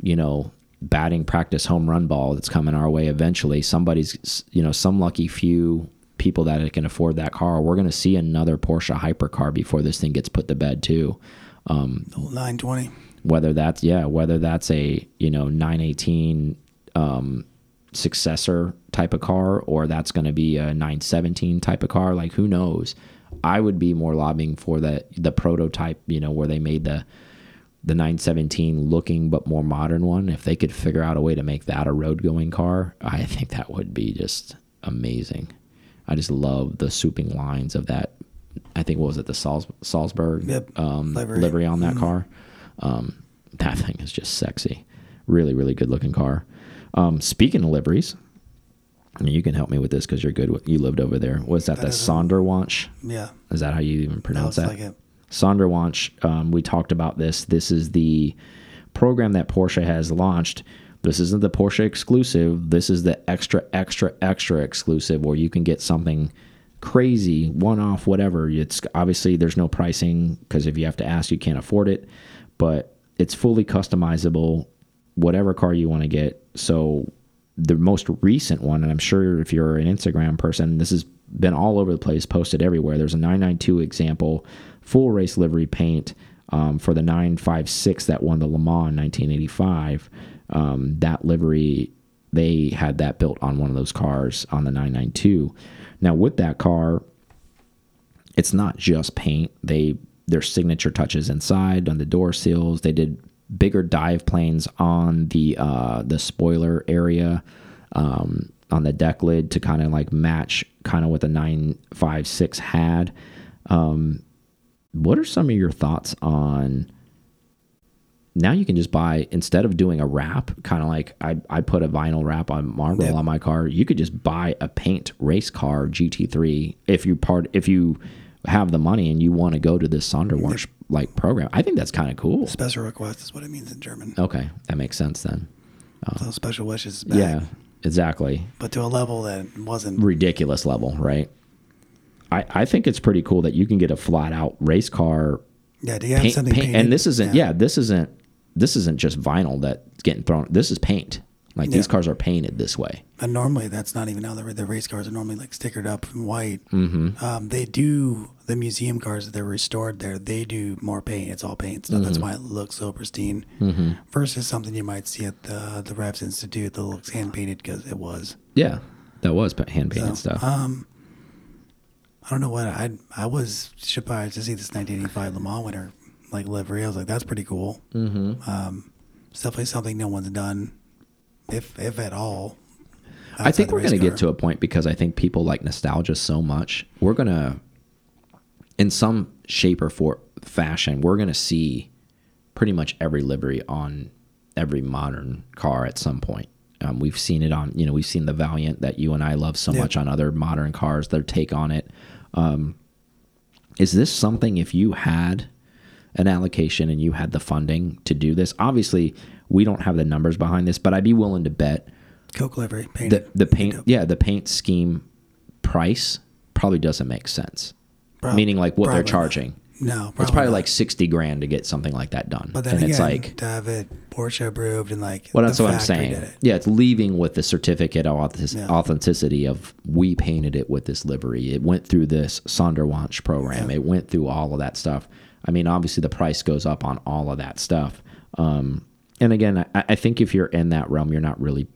you know, batting practice home run ball that's coming our way eventually. Somebody's, you know, some lucky few people that can afford that car. We're gonna see another Porsche hypercar before this thing gets put to bed too. Um, 920. whether that's yeah whether that's a you know 918 um successor type of car or that's going to be a 917 type of car like who knows i would be more lobbying for the the prototype you know where they made the the 917 looking but more modern one if they could figure out a way to make that a road going car i think that would be just amazing i just love the swooping lines of that i think what was it the Sals- salzburg Yep, um, livery. livery on that car um, that thing is just sexy. Really, really good looking car. Um, speaking of liveries, I mean, you can help me with this because you're good. With, you lived over there. Was that, That the Sonderwunsch? Yeah. Is that how you even pronounce that? like it. Sonderwunsch. Um, we talked about this. This is the program that Porsche has launched. This isn't the Porsche exclusive. This is the extra, extra, extra exclusive where you can get something crazy, one off, whatever. It's obviously there's no pricing because if you have to ask, you can't afford it, but it's fully customizable, whatever car you want to get. So the most recent one, and I'm sure if you're an Instagram person, this has been all over the place, posted everywhere. There's a 992 example, full race livery paint um, for the 956 that won the Le Mans in 1985. Um, that livery, they had that built on one of those cars on the 992. Now, with that car, it's not just paint. They their signature touches inside on the door seals. They did bigger dive planes on the uh, the spoiler area um, on the deck lid to kind of like match kind of what the nine five six had. Um, what are some of your thoughts on? Now you can just buy instead of doing a wrap, kind of like I, I put a vinyl wrap on marble Yep. on my car. You could just buy a paint race car GT3 if you part if you have the money and you want to go to this Sonderwunsch like program. I think that's kind of cool. Special request is what it means in German. Okay, that makes sense then. so um, special wishes. back, Yeah, exactly. but to a level that wasn't. Ridiculous level, right? I, I think it's pretty cool that you can get a flat out race car Yeah, do you have paint, something paint- painted? and this isn't yeah. this isn't this isn't just vinyl that's getting thrown this is paint like these cars are painted this way And normally that's not even how the, the race cars are normally like stickered up in white. mm-hmm. Um, they do the museum cars that they're restored there. They do more paint. It's all paint stuff. Mm-hmm. That's why it looks so pristine. Versus something you might see at the the Revs Institute that looks hand painted because it was. yeah that was hand painted So, stuff Um, I don't know what I I was surprised to see this 1985 Le Mans winner like livery. I was like, that's pretty cool. mm-hmm. Um, it's definitely something no one's done, if if at all. I think we're going to get to a point because I think people like nostalgia so much. We're going to, in some shape or for fashion, we're going to see pretty much every livery on every modern car at some point. Um, we've seen it on, you know, we've seen the Valiant that you and I love so Yeah. much on other modern cars, their take on it. Um, is this something if you had an allocation and you had the funding to do this? Obviously, we don't have the numbers behind this, but I'd be willing to bet Coke livery the the paint yeah the paint scheme price probably doesn't make sense meaning like what they're probably charging No, it's probably not. like 60 grand to get something like that done But then and again, it's like to have it Porsche approved and like well that's what i'm saying it. yeah it's leaving with the certificate of authentic- Yeah. authenticity of we painted it with this livery it went through this Sonderwunsch program Yeah. it went through all of that stuff i mean obviously the price goes up on all of that stuff um, and again I, I think if you're in that realm you're not really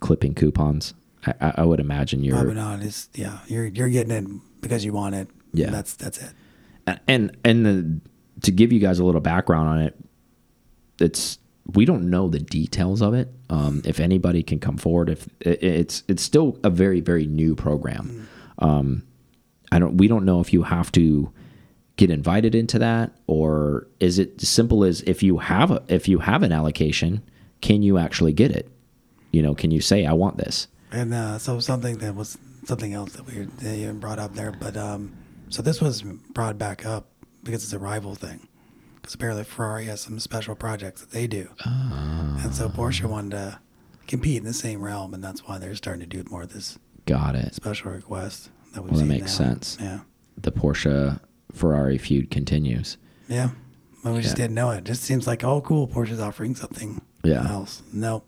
clipping coupons i, I- would imagine you're Probably not. It's yeah, you're you're getting it because you want it. Yeah. that's that's it. and and the, to give you guys a little background on it it's we don't know the details of it um, if anybody can come forward if it, it's it's still a very very new program um, i don't we don't know if you have to get invited into that? Or is it as simple as if you have a if you have an allocation can you actually get it? You know can you say i want this And uh, so something that was something else that we that you brought up there, but um, so this was brought back up because it's a rival thing. Because apparently Ferrari has some special projects that they do, and so Porsche wanted to compete in the same realm, and that's why they're starting to do more of this got it. special request that we've Well, that makes now. sense. Yeah, the porsche ferrari feud continues yeah. But we just Yeah. didn't know it. it. Just seems like oh, cool. Porsche's offering something Yeah. else. Nope,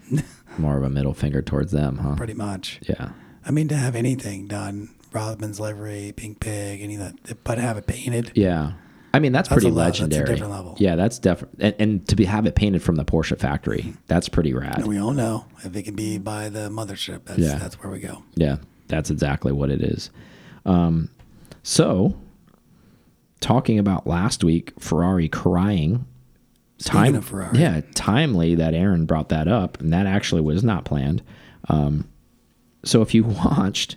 [laughs] more of a middle finger towards them huh pretty much. yeah I mean, to have anything done, Rothmans livery, Pink Pig, any of that, but have it painted. Yeah. I mean that's, That's pretty lot- that's a legendary. different level. Yeah, that's definitely and, and to be have it painted from the Porsche factory, that's pretty rad. And we all know if it can be by the mothership, that's Yeah. that's where we go. Yeah, that's exactly what it is. Um, so talking about last week, Ferrari crying. Of Ferrari. yeah, timely that Aaron brought that up, and that actually was not planned. Um, so if you [laughs] watched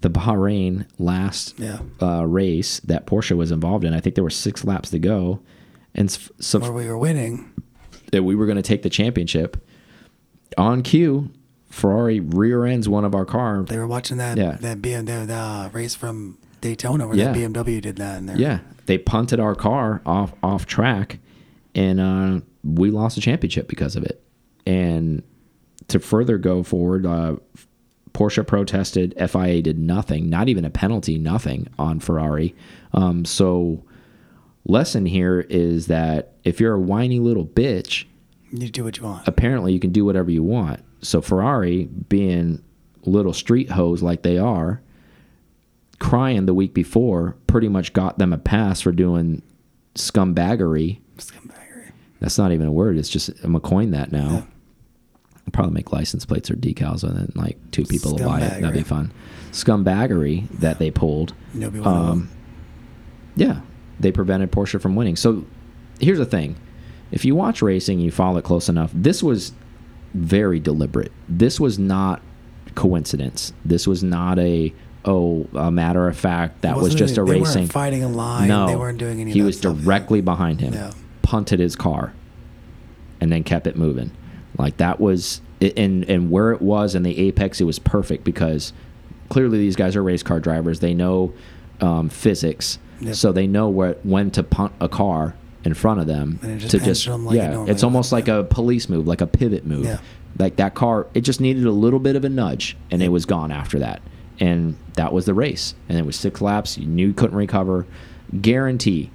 the Bahrain last Yeah. uh, race that Porsche was involved in, I think there were six laps to go, and so Where we were winning. that we were going to take the championship. On cue, Ferrari rear ends one of our cars. They were watching that Yeah. that BMW uh, race from Daytona where Yeah. that BMW did that. And Yeah, they punted our car off off track, and uh, we lost the championship because of it. And to further go forward, uh, Porsche protested. FIA did nothing, not even a penalty, nothing on Ferrari. Um, so, lesson here is that if you're a whiny little bitch, you do what you want. apparently you can do whatever you want. So Ferrari, being little street hoes like they are, crying the week before, pretty much got them a pass for doing scumbaggery. Scumbaggery. That's not even a word. It's just I'm gonna coin that now. I'll probably make license plates or decals and then like two people will buy it. That'd be fun. Scumbaggery that they pulled. Um, yeah, they prevented Porsche from winning. So here's the thing: if you watch racing, and you follow it close enough. This was very deliberate. This was not coincidence. This was not a oh a matter of fact that was just it- a they racing. Weren't fighting a line. no, they weren't doing any. He was stuff. directly behind him, Yeah. punted his car, and then kept it moving. Like that was and and where it was in the apex, it was perfect because clearly these guys are race car drivers. They know um, physics, Yep. so they know where when to punt a car in front of them just to just like yeah. normally It's almost like yeah. a police move, like a pivot move. Yeah. Like that car, it just needed a little bit of a nudge, and it was gone after that. And that was the race. And it was six laps. You knew you couldn't recover. Guarantee.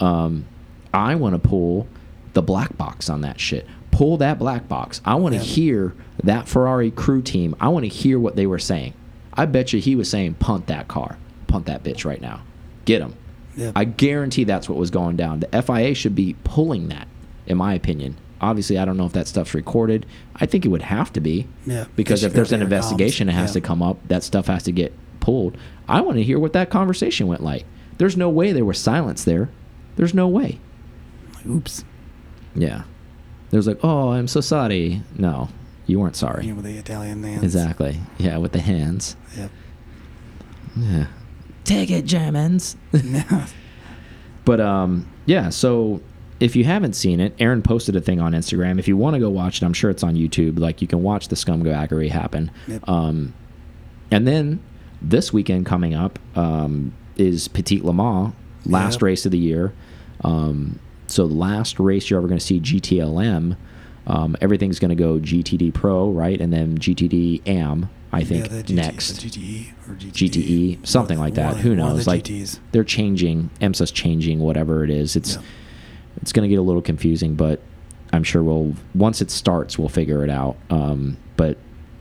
Um, I want to pull the black box on that shit. Pull that black box. I want to Yeah. hear that Ferrari crew team. I want to hear what they were saying. I bet you he was saying, punt that car. Punt that bitch right now. Get him. Yeah. I guarantee that's what was going down. The FIA should be pulling that, in my opinion. Obviously, I don't know if that stuff's recorded. I think it would have to be. Yeah, Because if there's an investigation that comms. has to come up, that stuff has to get pulled. I want to hear what that conversation went like. There's no way there was silence there. There's no way. Oops. Yeah. There's like, oh, I'm so sorry. No, you weren't sorry. You with the Italian hands. Exactly. Yeah, with the hands. Yep. Yeah. Take it, Germans. [laughs] Yeah. But um, yeah. So if you haven't seen it, Aaron posted a thing on Instagram. If you want to go watch it, I'm sure it's on YouTube. Like you can watch the scumbaggery happen. Yep. Um, and then this weekend coming up um, is Petit Le Mans, last Yep. race of the year. Um, so the last race you're ever going to see GTLM. Um, everything's going to go GTD Pro, right, and then GTD AM. I think yeah, GT, next. GTE or GTE. GTE, something like that. One- Who knows? Like GTs. they're changing. IMSA's changing. Whatever it is, it's Yeah. It's going to get a little confusing. But I'm sure we'll once it starts, we'll figure it out. Um, but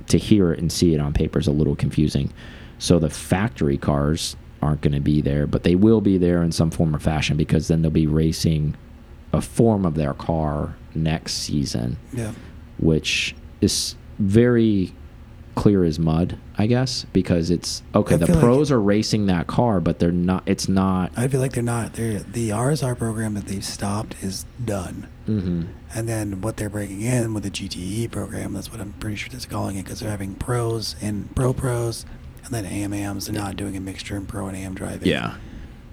to hear it and see it on paper is a little confusing. So the factory cars aren't going to be there, but they will be there in some form or fashion because then they'll be racing a form of their car next season Yeah. which is very clear as mud, I guess, because it's okay. I The feel like- pros are racing that car, but they're not. It's not. I feel like they're not. They're, the RSR program that they've stopped is done. mhm. And then what they're bringing in with the GTE program, that's what I'm pretty sure they're calling it, because they're having pros and pro pros, and then AMAMs. They're not doing a mixture in pro and AM driving. Yeah,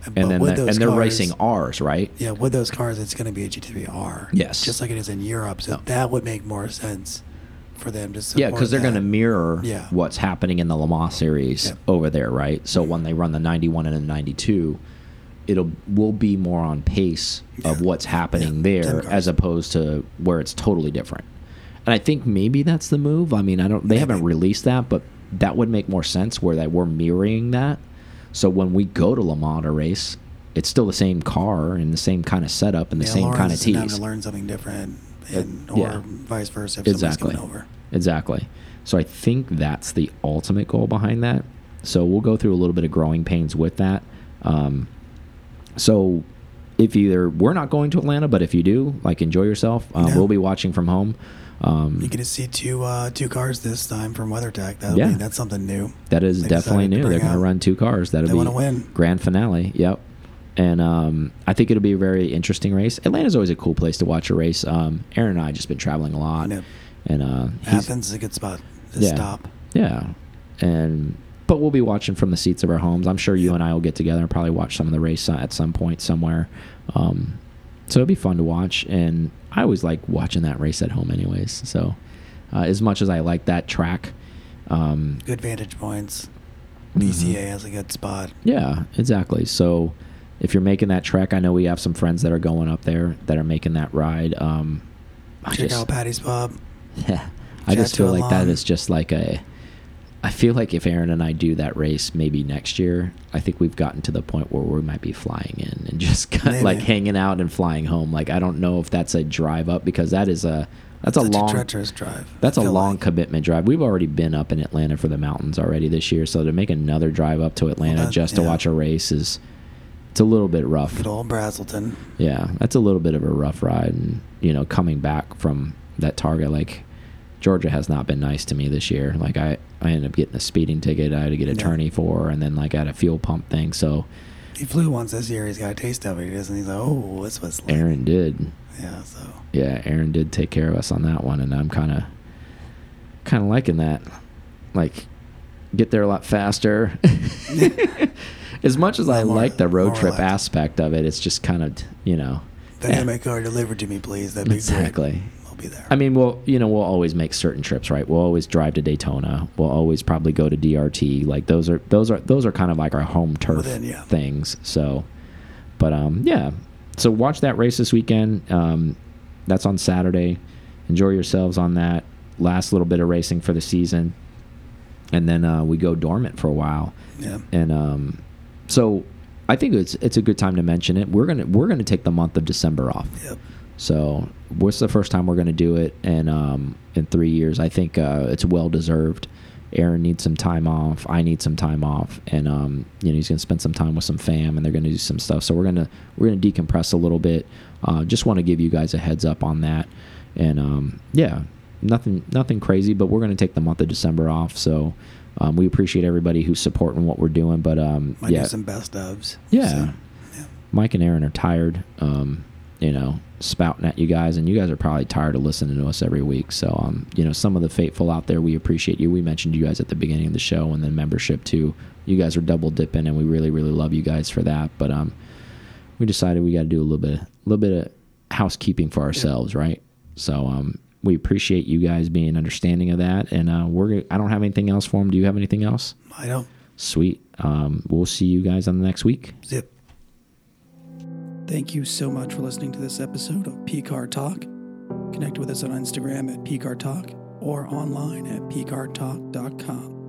But and then with the- and they're cars- racing ours, right? Yeah, with those cars, it's going to be a GT3R. Yes. Just like it is in Europe. So No. that would make more sense for them to support Yeah, because they're going to mirror Yeah. what's happening in the Le Mans series Yeah. over there, right? So when they run the 91 and the 92, it'll will be more on pace of what's happening Yeah, there as opposed to where it's totally different. And I think maybe that's the move. I mean, I don't. They haven't released that, but that would make more sense where that we're mirroring that. So when we go to Le Mans to race, it's still the same car and the same kind of setup and the Yeah, same kind of Lawrence tees. to learn something different, and, or yeah. vice versa if Exactly. somebody's coming over. Exactly. So I think that's the ultimate goal behind that. So we'll go through a little bit of growing pains with that. Um, so if either we're not going to Atlanta, but if you do, like enjoy yourself. Um, Yeah. We'll be watching from home. Um, You get to see two uh, two cars this time from WeatherTech. That'll Yeah. be, that's something new. that is they definitely new. They're going to run two cars. That'll They be win. grand finale. Yep. And um, I think it'll be a very interesting race. Atlanta's always a cool place to watch a race. Um, Aaron and I just been traveling a lot, Yep. and uh, Athens is a good spot to Yeah. stop. Yeah, and but we'll be watching from the seats of our homes. I'm sure you Yep. and I will get together and probably watch some of the race uh, at some point somewhere. Um, so it'll be fun to watch, and I always like watching that race at home, anyways. So uh, as much as I like that track, um, Good vantage points. Mhm. Has a good spot. yeah, exactly. So if you're making that trek, I know we have some friends that are going up there that are making that ride. Um, I Check just- out Patty's Pub. [laughs] Yeah, I just feel like that is just like a. I feel like if Aaron and I do that race maybe next year, I think we've gotten to the point where we might be flying in and [laughs] just kind of like hanging out and flying home. Like I don't know if that's a drive up because that is a that's a Such long treacherous drive. that's a long like. commitment drive. We've already been up in Atlanta for the mountains already this year, so to make another drive up to Atlanta that- just to yeah. watch a race is it's a little bit rough. Good old Braselton. Yeah, that's a little bit of a rough ride, and you know, coming back from that target, like Georgia has not been nice to me this year. Like I, I ended up getting a speeding ticket. I had to get a Yeah. for, and then like I had a fuel pump thing. So He flew once this year. He's got a taste of it. He doesn't. He's like, oh, this was. Like. Aaron did, Yeah. So. yeah, Aaron did take care of us on that one, and I'm kind of, kind of liking that. Like, get there a lot faster. [laughs] [laughs] as much as I More- like the road trip aspect of it, it's just kind of you know. Then yeah. my car delivered to me, please. That'd be Exactly. great. I'll be there. I mean, we'll you know we'll always make certain trips, right? We'll always drive to Daytona. We'll always probably go to DRT. Like those are those are those are kind of like our home turf Within, yeah. things. So, but um, yeah. So watch that race this weekend. Um, that's on Saturday. Enjoy yourselves on that. last little bit of racing for the season, and then uh, we go dormant for a while. Yeah. And um, so I think it's it's a good time to mention it. We're gonna we're gonna take the month of December off. Yep. So what's the first time we're gonna do it? And um, in three years, I think uh, it's well deserved. Aaron needs some time off. I need some time off, and um, you know he's gonna spend some time with some fam, and they're gonna do some stuff. So we're gonna we're gonna decompress a little bit. Uh, just want to give you guys a heads up on that, and um, yeah, nothing nothing crazy, but we're gonna take the month of December off. So um, we appreciate everybody who's supporting what we're doing, but um, Might yeah, some best ofs. yeah. So, yeah. Mike and Aaron are tired, um, you know, spouting at you guys, and you guys are probably tired of listening to us every week. So, um, you know, some of the faithful out there, we appreciate you. We mentioned you guys at the beginning of the show, and then membership too. You guys are double dipping, and we really, really love you guys for that. But um, we decided we got to do a little bit, a little bit of housekeeping for ourselves, right? So, um, we appreciate you guys being understanding of that, and uh, we're. I don't have anything else for them. Do you have anything else? I don't. Sweet. Um, we'll see you guys on the next week. Zip. Thank you so much for listening to this episode of PCAR Talk. Connect with us on Instagram at PCAR Talk or online at PCARTalk.com.